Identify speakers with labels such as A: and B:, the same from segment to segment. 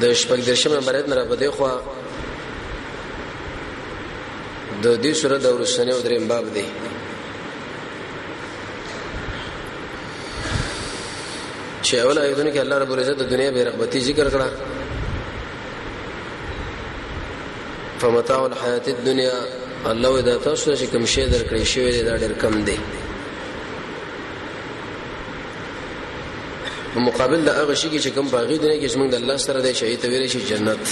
A: د شپږ درشمه برید نه را پدې خو د دې سره د ورسنې او دریم باب دی چې اول آیتونه کې الله رب العزت د دنیا به رغبتی ذکر کړه فمتاع الحیات الدنیا الله اذا تاسو چې کوم شی درکړی شوی دا ډېر کم دی په مقابل د هغه شي کې چې کوم باغی دی کې زمونږ د الله سره د شي ته ویل شي جنت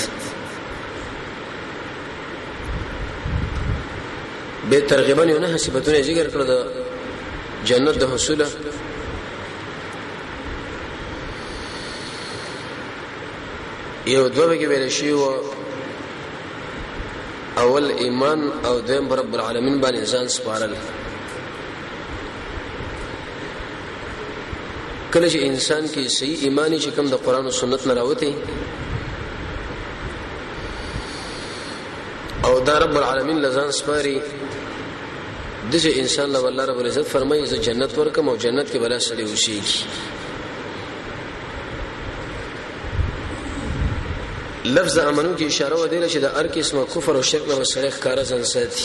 A: به ترغیبا یو نه صفاتونه ذکر کړو د جنت د حصوله یو دوه کې ویل شي و اول ایمان او دیم رب العالمین باندې انسان سپارل کله چې انسان کې صحیح ایمانی چې کوم د قران او سنت نه راوته او دا رب العالمین لزان سپاری دغه انسان له الله رب العزت فرمایي زه جنت ورکم او جنت کې بلا سړی اوسېږي لفظ امنو کې اشاره و دی چې د هر قسمه کفر او شرک نه وسره ښکارا ځان ساتي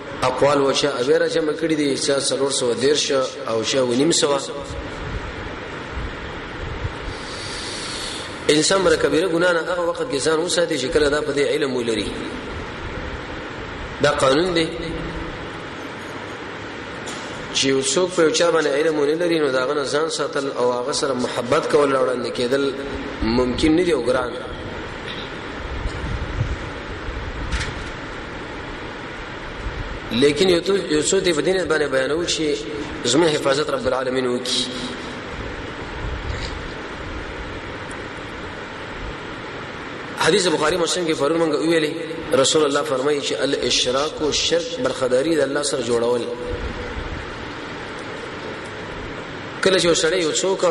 A: اقوال و شا اویرا جمع کړی دی شا سلور سو دیر شا او شا و نیم سوا انسان بر کبیره گناه نه هغه وخت کې ځان وساتي چې کله دا په دې علم ولري دا قانون دی چې څوک په چا باندې علم نه لري نو دا غنه ځان ساتل او هغه سره محبت کول وړاندې کېدل ممکن نه دی او ګران دی لیکن یو څو دی په دینه باندې بیانو چې زموږ حفاظت رب العالمین وکي حدیث بخاری مسلم کې فرمون موږ ویلي رسول الله فرمایي چې الاشراک او شرک برخداري د الله سره جوړول کله چې سړی یو څوک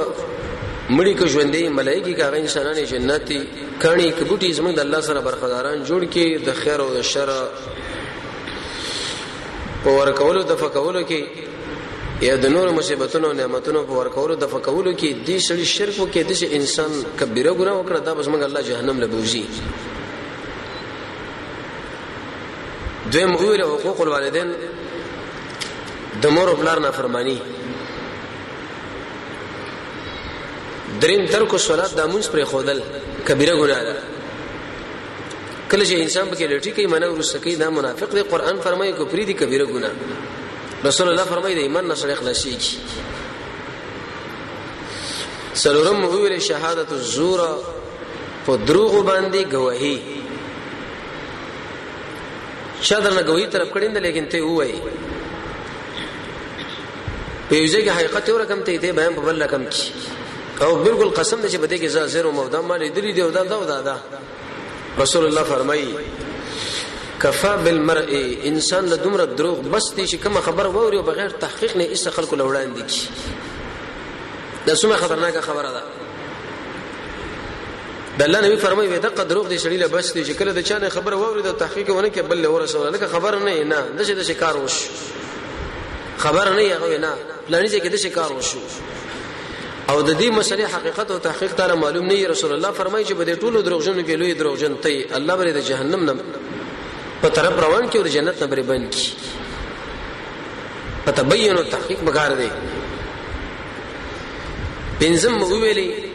A: مړی که ژوندې ملایکی که هغه انسانان جنتی کانی کبوټي زموږ د الله سره برخداران جوړ کې د خیر او د شر په ورکولو د فکولو کې یا د نور مصیبتونو نعمتونو په ورکولو د فکولو کې د سړي شرک وکړي د انسان کبیره ګناه وکړه دا بس موږ الله جهنم له بوزي دویم ویل حقوق الوالدین د مور او پلار نافرمانی دریم ترک صلات د مونږ پر خودل کبیره ګناه ده کله چې انسان پکې لټی کوي منه ورسته کوي دا منافق دی قران فرمایي کو پری دی کبیره ګناه رسول الله فرمایي د ایمان نه سره خلاصي کی سلورم ویل شهادت الزور په دروغ باندې گواهی شادر لګوي طرف کړي نه لیکن ته وای په یوځای کې حقیقت یو رقم ته ته بیان په بل رقم کی او بالکل قسم دې چې بده کې زازر او مودم مال دې دې او دا دا دا رسول الله فرمایي کفا بالمرء انسان له دومره دروغ بس دې چې کوم خبر ووري او بغیر تحقیق نه ایسه خلکو لوړان دي کی دا څومره خطرناکه خبره ده د الله نبی فرمایي وي دغه دروغ دي سړي له بس دي چې کله د چانه خبره ووري د تحقیق ونه کې بل له ورسول لکه خبر نه نه د څه د شکار وش خبر نه هغه نه پلاني چې د شکار وش او د دې مسلې حقیقت او تحقیق تعالی معلوم نه رسول الله فرمایي چې بده ټولو دروغجنو کې لوی دروغجن ته الله بری د جهنم نه په طرف روان کې او د جنت نه بری بند کی فتبین التحقیق بګار دی پنځم ویلي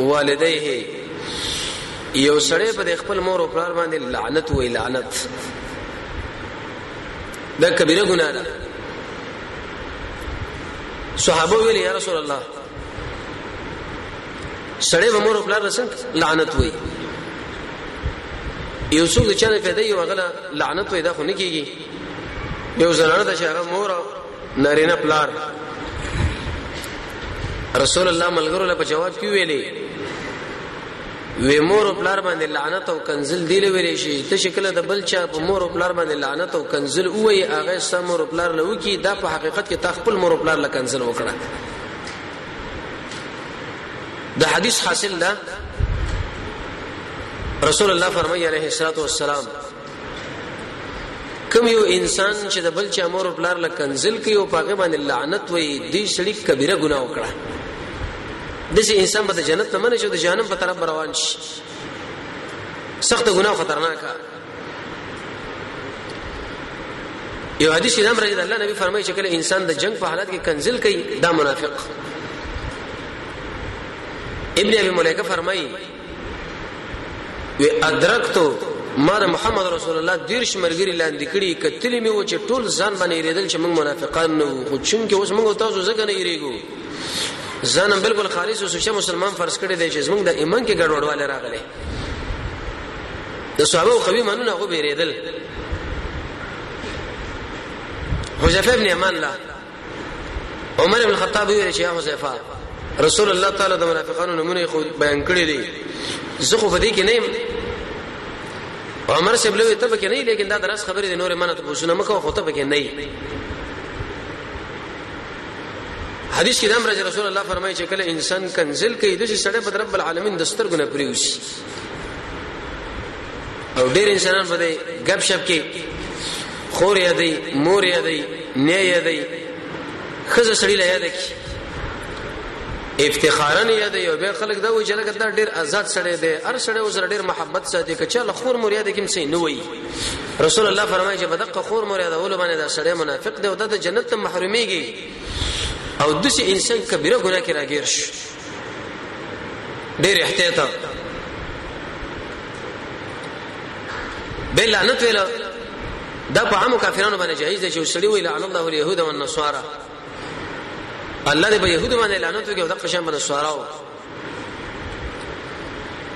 A: والديه یو سړی په خپل مور او پلار باندې لعنت وی لعنت دا کبیره ګناه ده صحابه ویل یا رسول الله سړی به مور او پلار رسن لعنت وی یو څوک چې پیدا یو غلا لعنت وی دا خو نه کیږي یو زنانه د شهغه مور نارینه پلار رسول الله ملګرو له جواب کې ویلي وی مور او پلار باندې لعنت او کنزل دی لوي شي ته شکل د بل چا په مور او پلار باندې لعنت او کنزل وای هغه سم مور او پلار له وکی دا په حقیقت کې تا خپل مور او پلار له کنزل وکړه د حدیث حاصل ده رسول الله فرمایي عليه الصلاه والسلام کوم یو انسان چې د بل چا مور او پلار له کنزل کوي او پاګه باندې لعنت وي دې سړي کبیره ګناه وکړه دغه انسان به د جنت نه منې شو د جهنم په طرف روان شي سخت ګناه خطرناکه یو حدیث امام رضی الله نبی فرمایي چې کله انسان د جنگ په حالت کې کنزل کوي دا منافق ابن ابي مليكه فرمایي و ادرکتو ما د محمد رسول الله دیر شمرګری لاندې کړي کتلې مې و چې ټول ځان باندې ریدل چې موږ منافقان نه وو خو چون کې اوس موږ تاسو ځکه نه یریګو ځان بالکل خالص او سچ مسلمان فرض کړی دی چې موږ د ایمان کې ګډوډواله راغلي د صحابه او قوی منونه غو بیریدل حذیفه ابن یمان لا عمر ابن خطاب ویل چې یا حذیفه رسول الله تعالی د منافقانو نمونه خو بیان کړی دی زه خو فدی کې نه یم عمر صاحب له ته پکې نه لیکن دا درس خبرې د نور منه ته پوښتنه مکو خو ته پکې نه حدیث کې دام رسول رسول الله فرمایي چې کله انسان کنزل کوي د سړی په رب العالمین د سترګو نه پریوسی او ډیر انسانان په دې غب شپ کې خور یې دی مور یې دی نه یې دی خزه سړی له یاد کی افتخارا یې دی او به خلک دا وی چې لکه دا ډیر آزاد سړی دی هر سړی اوس ډیر محبت ساتي که چا له خور مور یاد کوم څه نه وی رسول الله فرمایي چې بدقه خور مور یاد اول باندې دا سړی منافق دی او د جنت محرومیږي او دسه انسان کبیره ګناه کې راګیر شي ډېر احتیاط به لعنت ویل دا په عامو کافرانو باندې جایز دی چې سړی ویل ان الله اليهود والنصارى الله دې په يهودو باندې لعنت وکړي او د قشم باندې سواراو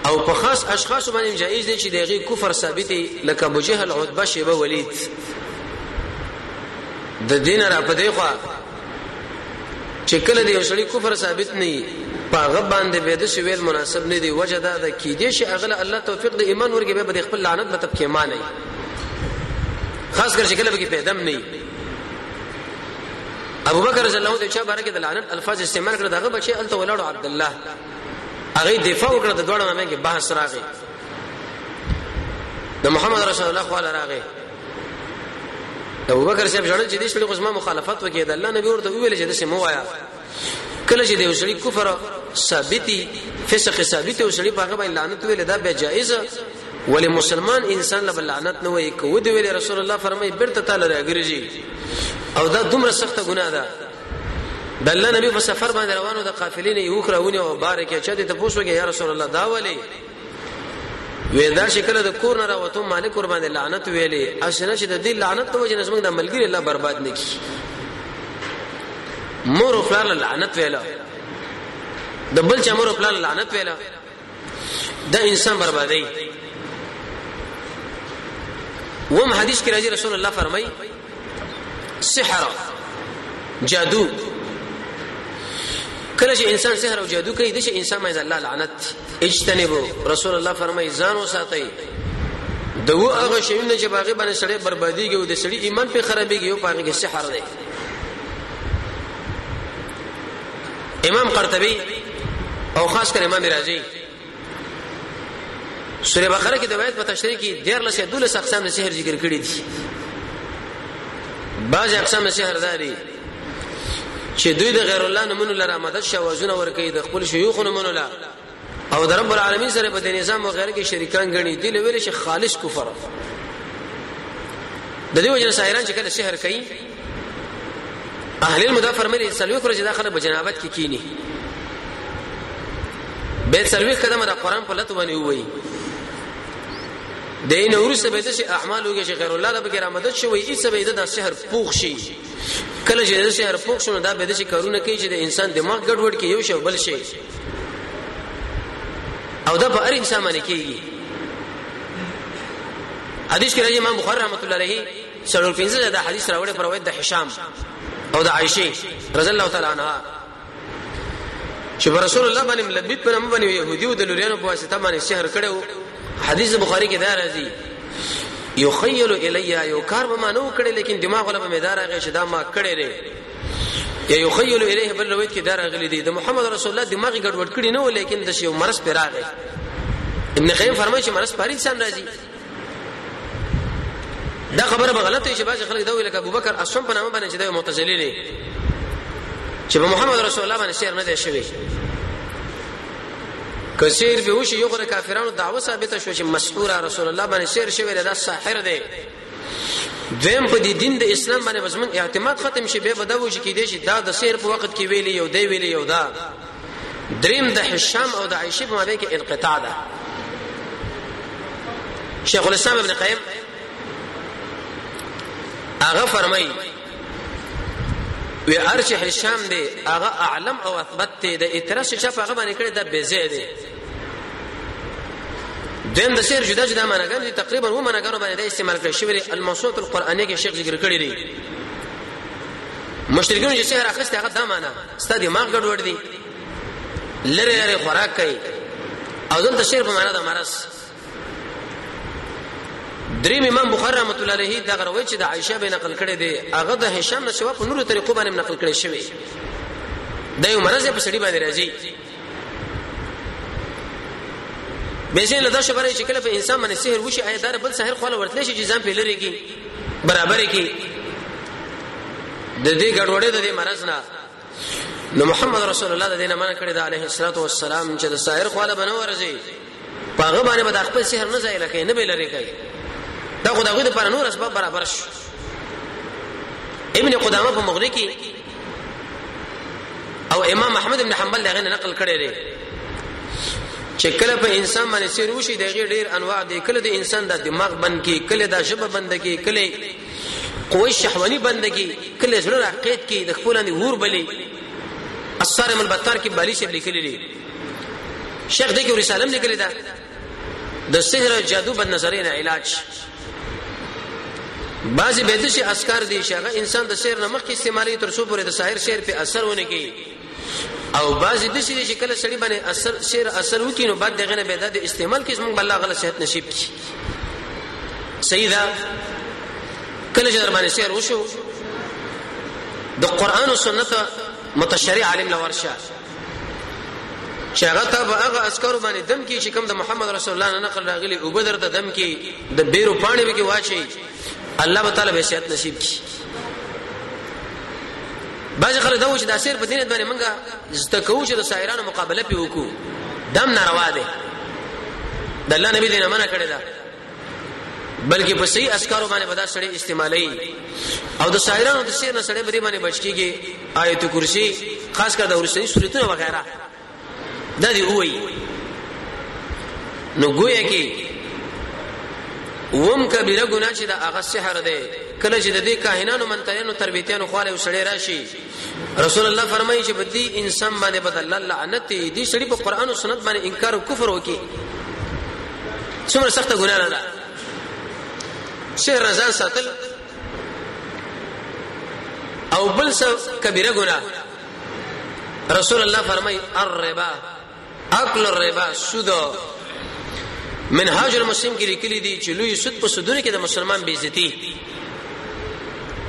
A: او په خاص اشخاص باندې جایز دي چې دغه کفر ثابت لکه ابو جهل عتبه شیبه ولید د دین را په دی خو چې کله دی وسړي کفر ثابت نه وي پاغه باندې به د څه ویل مناسب نه دی وجه دا ده کې دې شي اغله الله توفیق د ایمان ورګي به د خپل لعنت مطلب کې معنی خاص کر چې کله به کې پیدا نه وي ابو بکر رضی الله عنه چې بارے کې د لعنت الفاظ استعمال کړ دغه بچي انت ولاړو عبد الله هغه دفاع وکړه د دوړو مې کې بحث راغی د محمد رسول الله خو راغی د ابوبکر صاحب جړل چې دې شړي قسمه مخالفت وکړي د الله نبی ورته ویل چې د سمو وایا کله چې د وسړي کفر ثابتي فسق ثابت او سړي پاګه باندې لعنت ویل دا به جایز ولې مسلمان انسان له لعنت نه وایي کو دی ویل رسول الله فرمایي برته تعالی راګرځي او دا دومره سخته ګناه ده د الله نبی په سفر باندې روانو د قافلې نه یو کراونه او بارکه چا دې ته پوښتنه یا رسول الله دا ولې وې دا شکل د کور نه راوته مالک ور باندې لعنت ویلې اسنه چې د دې لعنت ته وجه نسمه د ملګری الله برباد نکي مور او پلار لعنت ویلا د بل چا مور او پلار لعنت ویلا دا انسان بربادي وم حدیث کې راځي رسول الله فرمایي سحر جادو کله چې انسان سحر او جادو کوي د چې انسان مې الله لعنت اجتنبو رسول الله فرمایي ځان وساتئ د و هغه شیونه چې باغې باندې سړی برباديږي او د سړی ایمان په خرابيږي او باغې کې سحر دی امام قرطبي او خاص کر امام رازي سوره بقره کې د وایت په تشریح کې ډیر لسه دولس اقسام د سحر ذکر کړی دي بعض اقسام د سحر داري چې دوی د غیر الله نمونه لره مدد شوازونه ور کوي د خپل شيوخ نمونه لره او د رب العالمین سره په دې نظام او غیر کې شریکان غني دي لویل شي خالص کفر د دې وجه سایران چې کله سحر کوي اهل علم دا فرمایلی سلوي خرج دا خلک په جنابت کې کی کینی به سلوي قدمه د قران په لته باندې وایي د این ورسه به د شي اعمال وګي چې غیر الله د بګر مدد شوی ای سبه د شهر پوښ شي کله چې د شهر پوښ شونه دا به د شي کارونه کوي چې د انسان دماغ ګډوډ کې یو شی بل شي او دا په هر انسان باندې کیږي حدیث کې راځي امام بخاری رحمت الله علیه سلور پنځه دا حدیث راوړی پر روایت د هشام او د عائشه رضی الله تعالی عنها چې رسول الله باندې لبیت پر هم باندې يهودي او د لوريانو په واسطه باندې سحر کړو حدیث بخاری کې دا راځي یخیل الیا یو کار به ما نو کړی لیکن دماغ ولا به مې دار هغه شدا ما کړی لري یا یخیل الیه بل روایت کې دار غلی دی د محمد رسول الله دماغ ګډوډ کړی نه و لیکن د شی مرز پر راغی ابن قیم فرمایي چې مرز پر انسان راځي دا خبره به غلطه وي چې بعضې خلک دا وایي لکه ابوبکر اصم په نامه باندې چې دی معتزلي دی چې په محمد رسول الله باندې سیر نه دی شوی که سیر به وشي یو خره کافرانو دعوه ثابته شو چې مسحور رسول الله باندې سیر شوی دا ساحر دی دویم په دې دین د اسلام باندې بزمن اعتماد ختم شي به بدو شي کې دي شي دا د سیر په وخت کې ویلي یو دی ویلي یو دا دریم د هشام او د عائشه په مابین کې انقطاع ده شیخ الاسلام ابن قیم هغه فرمایي وی ارچ هشام دی هغه اعلم او اثبت دی د اعتراض چې په هغه باندې کړی د بیزه دی دیم د شعر جدا جدا معناګان دي تقریبا و معناګانو باندې د استعمال کړی شوی الموصوف القرآنی کې شیخ ذکر کړی دی مشرکین چې شعر اخیسته هغه دا معنی ستا دماغ ګډوډ دی لری لری خوراک کوي او دلته شعر په معنا د مرض دریم امام بخاری رحمت الله علیه دا غروي چې د عائشه به نقل کړي دی هغه د هشام نشوا په نورو طریقو باندې نقل کړي شوی دا یو مرض په سړي باندې راځي به زه له دا شبره چې کله په انسان باندې سحر وشي آیا دا بل سحر خو ورتل شي چې ځان په لری کې برابر کې د دې ګډوډې د دې مرز نه نو محمد رسول الله د دې نه منع کړی دا عليه الصلاه والسلام چې د سحر خو له بنور زی په هغه باندې به دا خپل سحر نه ځای لکه نه به لري کوي دا خو دا غوډه پر نور اسباب برابر شي ابن قدامه په مغني کې او امام احمد ابن حنبل دغه نقل کړی دی چې کله په انسان باندې سیر وشي دغه ډیر انواع دي کله د انسان د دماغ بند کی کله د ژبه بند کی کله قوی شهوانی بند کی کله زړه راقید کی د خپل نه ور بلی الصارم البتار کې بالی شپ لیکلی دی شیخ دې کې رساله هم لیکلې ده د سحر جادو بد نظرین علاج بعضی به د شي اسکار دي چې هغه انسان د سحر نمخ کې استعمالي تر څو پورې د سحر سحر په اثر ونه کوي او بعضی د شي چې کله سړی باندې اثر سحر اثر وکړي نو بعد دغه نه به د استعمال کې موږ الله غل صحت نصیب کی سیدا کله چې در باندې سحر وشو د قران او سنت متشرع عالم لورشه چې هغه ته به هغه عسکرو باندې دم کې چې کوم د محمد رسول الله نه نقل راغلی او بدر ته دم کې د بیرو پانی به کې واچي الله تعالی به صحت نصیب کړي بعض خلک دا و چې د اسیر په دین باندې منګه زته کوو چې د سایرانو مقابله پی وکړو دم ناروا ده د الله نبی دې نه منع کړی دا بلکې په صحیح اسکارو باندې بدا سړی استعمالي او د شاعرانو د شعر نه سړی بری باندې بچکیږي آیت کرسی خاص کر د ورسې سورته وغیرہ د دې وای نو ګویا کې وم کبیره ګناه چې د هغه سحر دی کله چې د دې کاهنانو منترینو تربیتانو خواله وسړی راشي رسول الله فرمایي چې په دې انسان باندې بد الله لعنت دې سړي په قران او سنت باندې انکار او کفر وکي څومره سخت ګناه ده سحر رضان ساتل او بل څه کبیره ګناه رسول الله فرمای الربا اکل الربا سود منهاج المسلم کې لیکلي دي چې لوی سود په سودونو کې د مسلمان بیزتی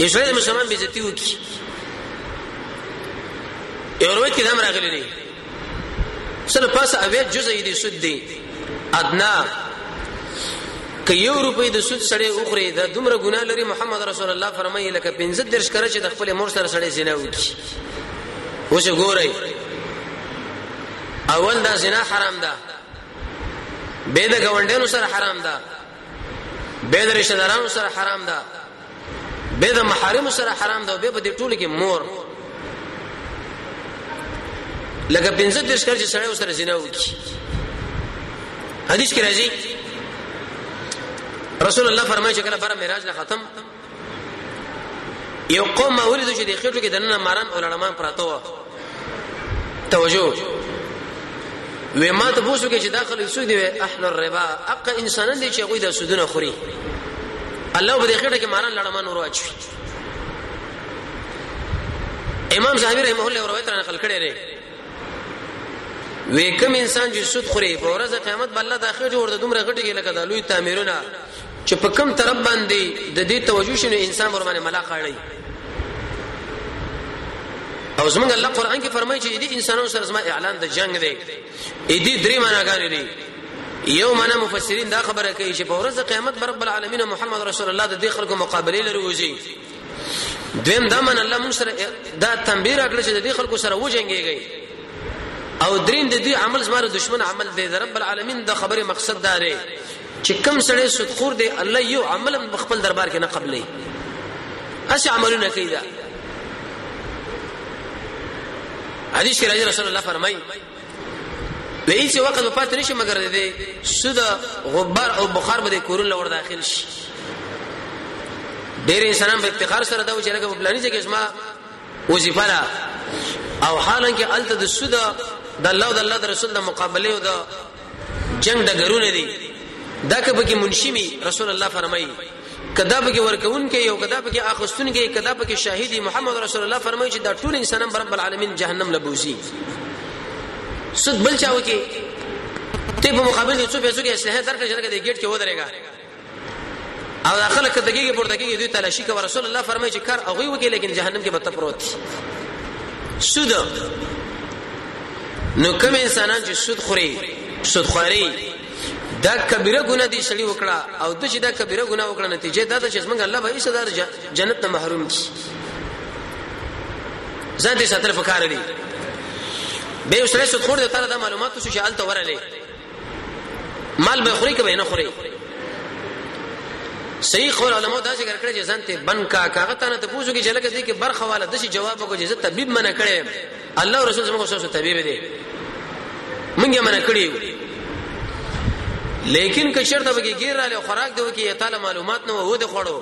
A: اسرائیل مسلمان بیزتی وکي یو روایت کې هم راغلي دي سره پاسه اوی جزئی دي سود دي ادنا که یو روپۍ د سود سړی اوخري دا دومره ګناه لري محمد رسول الله فرمایي لکه 15 درش کړه چې د خپل مور سره سړی زنا وکړي اوس ګورئ اول دا زنا حرام ده به د گاونډیانو سره حرام ده به د رشتہ دارانو سره حرام ده به د محارم سره حرام ده به په دې ټولو کې مور لکه پنځه دیش کړي سره سره زنا وکي حدیث کې راځي رسول الله فرمایي چې کله بار معراج نه ختم یو قوم ما ولید چې د خېټو کې دنه ماران او لړمان پراته و توجه وې ما ته پوښتنه کې چې داخله سود دی اهل الربا اق انسانان دي چې غوي د سودونه خوري الله په دې خېټه کې ماران لړمان ورو اچي امام زاهبی رحمه الله روایت را نقل کړی دی وې کوم انسان چې سود خوري په ورځ قیامت بل الله د اخر جوړ د دومره غټي لکه د لوی تعمیرونه چې په کوم طرف باندې د دې توجه شنو انسان ور باندې ملا قاړي او زمونږ الله قران کې فرمایي چې دې انسانانو سره زما اعلان د جنگ دی دې درې معناګانې دي یو معنا مفسرین دا خبره کوي چې په ورځ قیامت بر رب العالمین محمد رسول الله د دې خلکو مقابله لري وځي دویم دا من الله موږ سره دا تنبیه راکړه چې د دې خلکو سره وجنګيږي او درین د دې عمل زماره دشمن عمل دی رب العالمین د خبره مقصد دا دی چې کم سړی سود خور دی الله یو عمل په خپل دربار کې نه قبلې اس عملونه کوي دا حدیث کې رسول الله فرمایي د هیڅ وخت په پاتې نشي مګر د سود غبار او بخار به کورن لور داخل شي ډېر انسانان په افتخار سره دا و چې لکه په پلاني ځای کې اسما وظیفه را او حالانکه الته د سود د الله او د الله د رسول د مقابله او د جنگ ډګرونه دي دا که پکې منشمي رسول الله فرمایي کدا پکې ورکون کې یو کدا پکې اخستون کې کدا پکې شاهدی محمد رسول الله فرمایي چې دا ټول انسانان رب العالمین جهنم لبوزي صد بل چاو کې ته په مقابل یو څه پیسو کې اسلحه درکړه چې دغه گیټ کې ودرېګا او دا خلک ته دګیږي پورته کیږي دوی تلاشي کوي رسول الله فرمایي چې کار هغه وکړي لیکن جهنم کې به تپروت سود نو کوم انسانان چې سود خوري سود خوري دا کبیره ګناه دي شړی وکړه او د چې دا کبیره ګناه وکړه نتیجه دا ده چې موږ الله به یې صدر جنت ته محروم کی ځان دې ساتل فکر لري به اوسره څه خور د تعالی د معلوماتو شو چې حالت ورلې مال به خوري کبه نه خوري صحیح خور علماء دا ذکر کړی چې ځان ته بن کا کاغه تنه ته پوښتنه کې چې لکه دې کې برخه والا د شي جواب وکړي چې زه طبيب منه کړم الله رسول زموږ سره طبيب دی مونږ یې منه کړی لیکن که شرط به کې ګیر رااله خوراک دی وکي تعالی معلومات نه وو د خوړو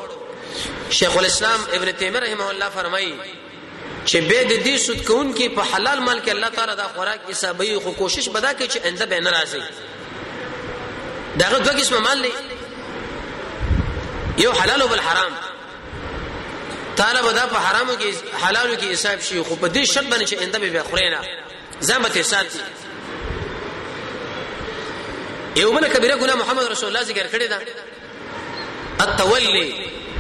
A: شیخ الاسلام ابن تیمیه رحمه الله فرمایي چې به د دې سود کوونکي په حلال مال کې الله تعالی دا خوراک حسابي خو کوشش بدا کوي چې انده به ناراضي داغه دوه قسمه مال دی یو حلال او بل حرام طالب دا په حرامو کې حلالو کې حساب شي خو په دې شرط باندې چې انده به خوري نه ځان به ساتي یو بل کبیره ګناه محمد رسول الله ذکر کړی دا التولي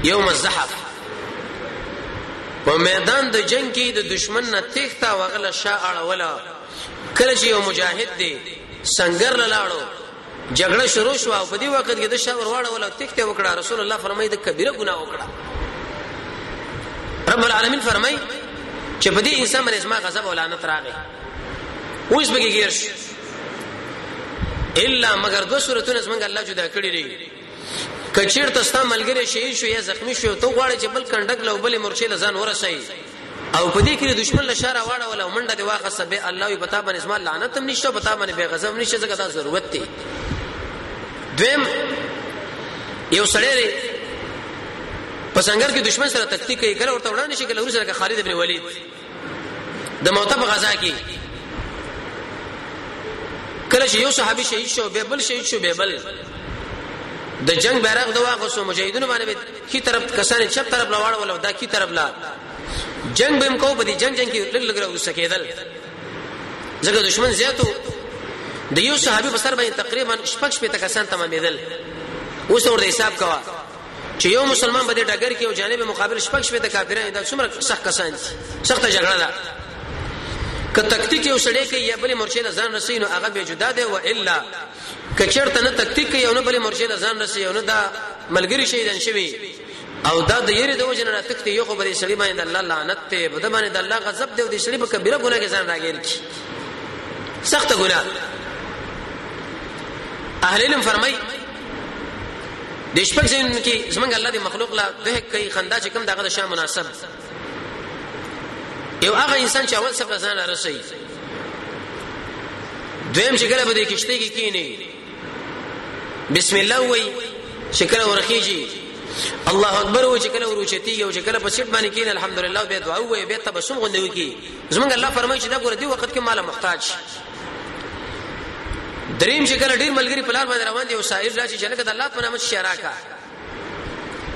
A: يوم الزحف په میدان د جنگ کې د دشمن نه تېښته وغله شا اړوله کله چې یو مجاهد دی سنگر لاړو جګړه شروع شو او په دې وخت کې د شا ورواړه ولا تېښته وکړه رسول الله فرمایي د کبیره ګناه وکړه رب العالمین فرمایي چې په دې انسان باندې زما غضب او لعنت راغی اوس به کې الا مگر دو صورتونه زمونږ الله جدا کړی دی کچیر ته ستا ملګری شهید شو یا زخمی شو ته غواړې چې بل کندک لو بل مرچې لزان ورسې او په دې کې دشمن له شاره واړه ولا منډه دی واخه سبه الله وي پتا باندې اسما لعنت هم نشته پتا باندې بے غضب نشته ځکه دا ضرورت دی دویم یو سړی دی په سنگر کې دشمن سره تکتیک کوي کله ورته وړاندې شي کله ورسره خالد ابن ولید د موته په غزا کې کله چې یو صحابي شهید شو به بل شهید شو به بل د جنگ بیرغ دوا غوسو مجاهدونو باندې کی طرف کسان چپ طرف لواړ ول دا کی طرف لا جنگ بهم کو په دې جنگ جنگ کې لګ لګ راو سکیدل ځکه دشمن زیاتو د یو صحابي په سر باندې تقریبا شپږ شپې تکسان تمامېدل اوس ور حساب کوا چې یو مسلمان په دې ډګر کې او جانب مقابل شپږ شپې د کافرانو دا څومره سخت کسان دي سخت جګړه ده که تکتیک یو سړی کوي یا بلې مرشد ځان رسي نو هغه به جدا دی و الا که چرته نه تکتیک کوي او نه بلې مرشد ځان رسي او نه دا ملګری شهیدان شوی او دا د یری د وجنه نه تکتی یو خو بری سړی باندې الله لعنت ته بده باندې د الله غضب دی او د سړی په کبیره ګناه کې ځان راګیر کی سخت ګناه اهل علم فرمای د شپږ زین کې زمونږ الله دې مخلوق لا ده کوي خندا چې کوم دغه شان مناسب یو هغه انسان چې اول سره ځان رسي دویم چې کله به د کشته کې کینی بسم الله وای چې کله ورخیږي الله اکبر و چې کله وروچتی یو چې کله په سیټ باندې کین الحمدلله به دعا وای به تبسم غوندوي کی زمونږ الله فرمایي چې دا ګور دی وخت کې مال محتاج دریم چې کله ډیر ملګری په لار باندې روان دي او سائل راشي چې لکه د الله په نامه شراکا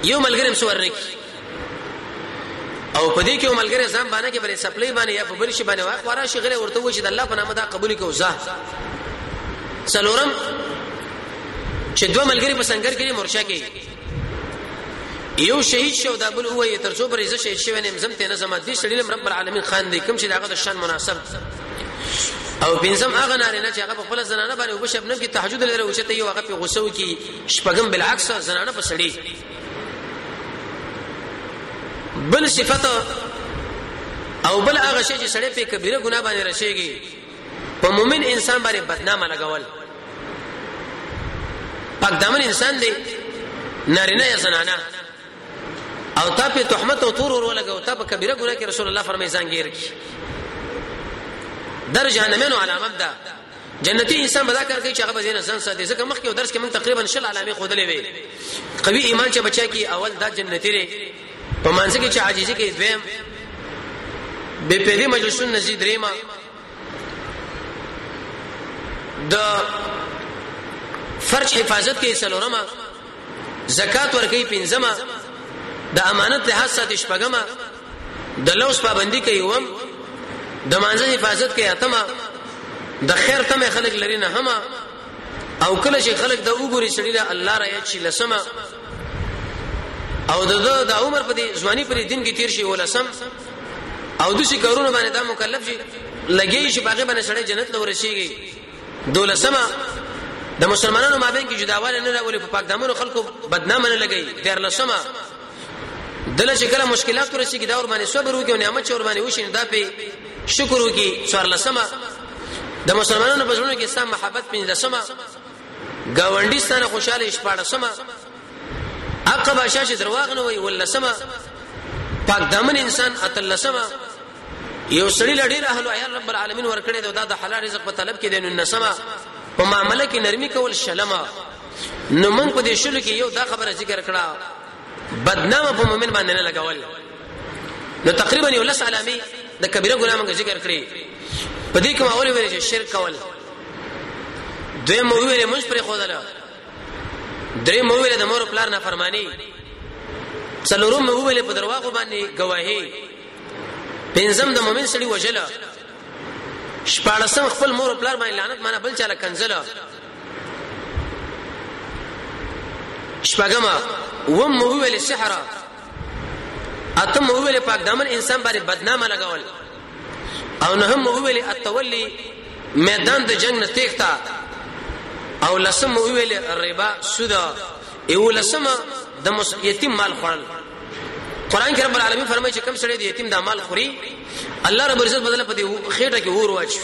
A: یو ملګری هم سور نکی او په دې کې یو ملګری ځان باندې کې بلې سپلې باندې یا په بل شي باندې واخ ورا شي غره ورته و چې د الله په نامه دا قبول کو ځه څلورم چې دوه ملګری په سنگر کې مرشا کې یو شهید شو دا بل وای تر څو پرې زه شهید شوی نیم زم ته نه زما دي شړل رب العالمین خان دی کوم چې داغه د شان مناسب او بنزم هغه ناري نه چې هغه په خپل زنانه باندې او بشب نم کې تهجد لري او چې ته یو هغه په غوسه وکي شپږم بالعکس زنانه په سړي بل صفته او بل هغه شی چې سړی په کبیره ګناه باندې راشيږي په مؤمن انسان باندې بدنامه لګول پاک دامن انسان دی نارینه یا زنانه او تا په تهمت او تور ور ولګو تا په کبیره ګناه کې رسول الله فرمایي ځان غیر کی در جهنمینو علامت ده جنتی انسان بدا کار کوي چې هغه به زینه ځان ساتي ځکه مخکې درس کې موږ تقریبا شل علامه خودلې وي قوي ایمان چې بچا کی اول دا جنتی لري په مانځ کې چې عاجزي کې دویم به پهلي مجلسون نزي دریما د فرج حفاظت کې سلورما زکات ورکې پنځما د امانت له حساسه د شپګما د لوس پابندي کوي وم د مانځ حفاظت کوي اتما د خیر تمه خلق لري نه هما او کله چې خلق د وګوري سړي له الله را یاد شي لسما او د ده د عمر په دې ځواني پر دین کې تیر شي ولسم او د شي کارونه باندې دا مکلف شي لګي شي باغې باندې سړی جنت لور شيږي دولسمه د مسلمانانو مابین کې جداواله نه راولي په پاک دمنو خلکو بدنام نه لګي دیر لسمه دله چې کله مشکلات ورسیږي دا ور باندې صبر وکړي او نعمت چې ور باندې وشي دا په شکر وکړي څوار لسمه د مسلمانانو په ژوند کې سم محبت پنځه لسمه ګاونډي ستانه خوشاله شپاړسمه عقب عشا چې درواغ نه وي ولسمه پاک دامن انسان اتلسمه یو سړی لړی اهل عیال رب العالمین ورکړي دا د حلال رزق په طلب کې دین النسمه په معاملې کې نرمي کول شلمه نو موږ په دې شلو کې یو دا خبره ذکر کړه بدنامه په مؤمن باندې نه لګول نو تقریبا یو لس علامه د کبیره ګناه موږ ذکر کړې په دې کې ما اول ویل چې شرک کول دوی مو ویل موږ پر خدای درې مو ویل د مور پلار نه فرمانی څلورم مو ویل په درواغ باندې گواهی پنځم د مؤمن سړي وجله شپاړسم خپل مور پلار باندې لعنت معنی بل چاله کنزله شپږم وم مو ویل سحره اتم هو ویل پاک دامن انسان باندې بدنامه لګول او نه هم هو ویل التولي میدان د جنگ نه تېښتا او لسم هو ویل ربا سود او لسم د یتیم مال خورل قران کې رب العالمین فرمایي چې کم سړی د یتیم د مال خوري الله رب عزت بدله پدې خېټه کې ور واچي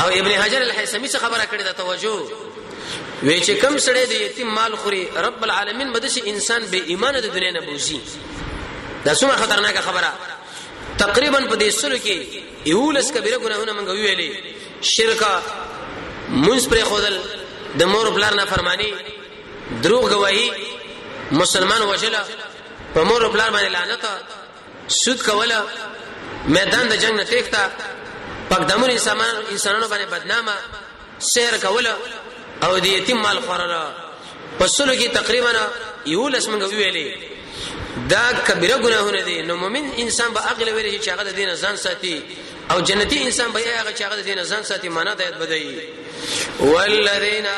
A: او ابن حجر الحیثمی څخه خبره کړې ده توجه وی چې کم سړی د یتیم مال خوري رب العالمین به د انسان به ایمان د دنیا نه بوزي دا څومره خطرناکه خبره تقریبا په دې سره کې یولس کبیره ګناهونه موږ ویلې شرک منځ پر خودل د مور بلار نه فرمانی دروغ گواہی مسلمان وجله په مور بلار باندې لعنت سود کوله میدان د جنگ نه تېښته پکدمون انسانانو باندې بدنامه سحر کوله او د یتیم مال خوراله پسلو کې تقریبا یو لس منګه ویلې دا کبیره ګناهونه دي نو مؤمن انسان به عقل ویلې چې هغه د دین ځان ساتي او جنتی انسان به هغه چې هغه د دین ځان ساتي معنا د یاد بدایي والذین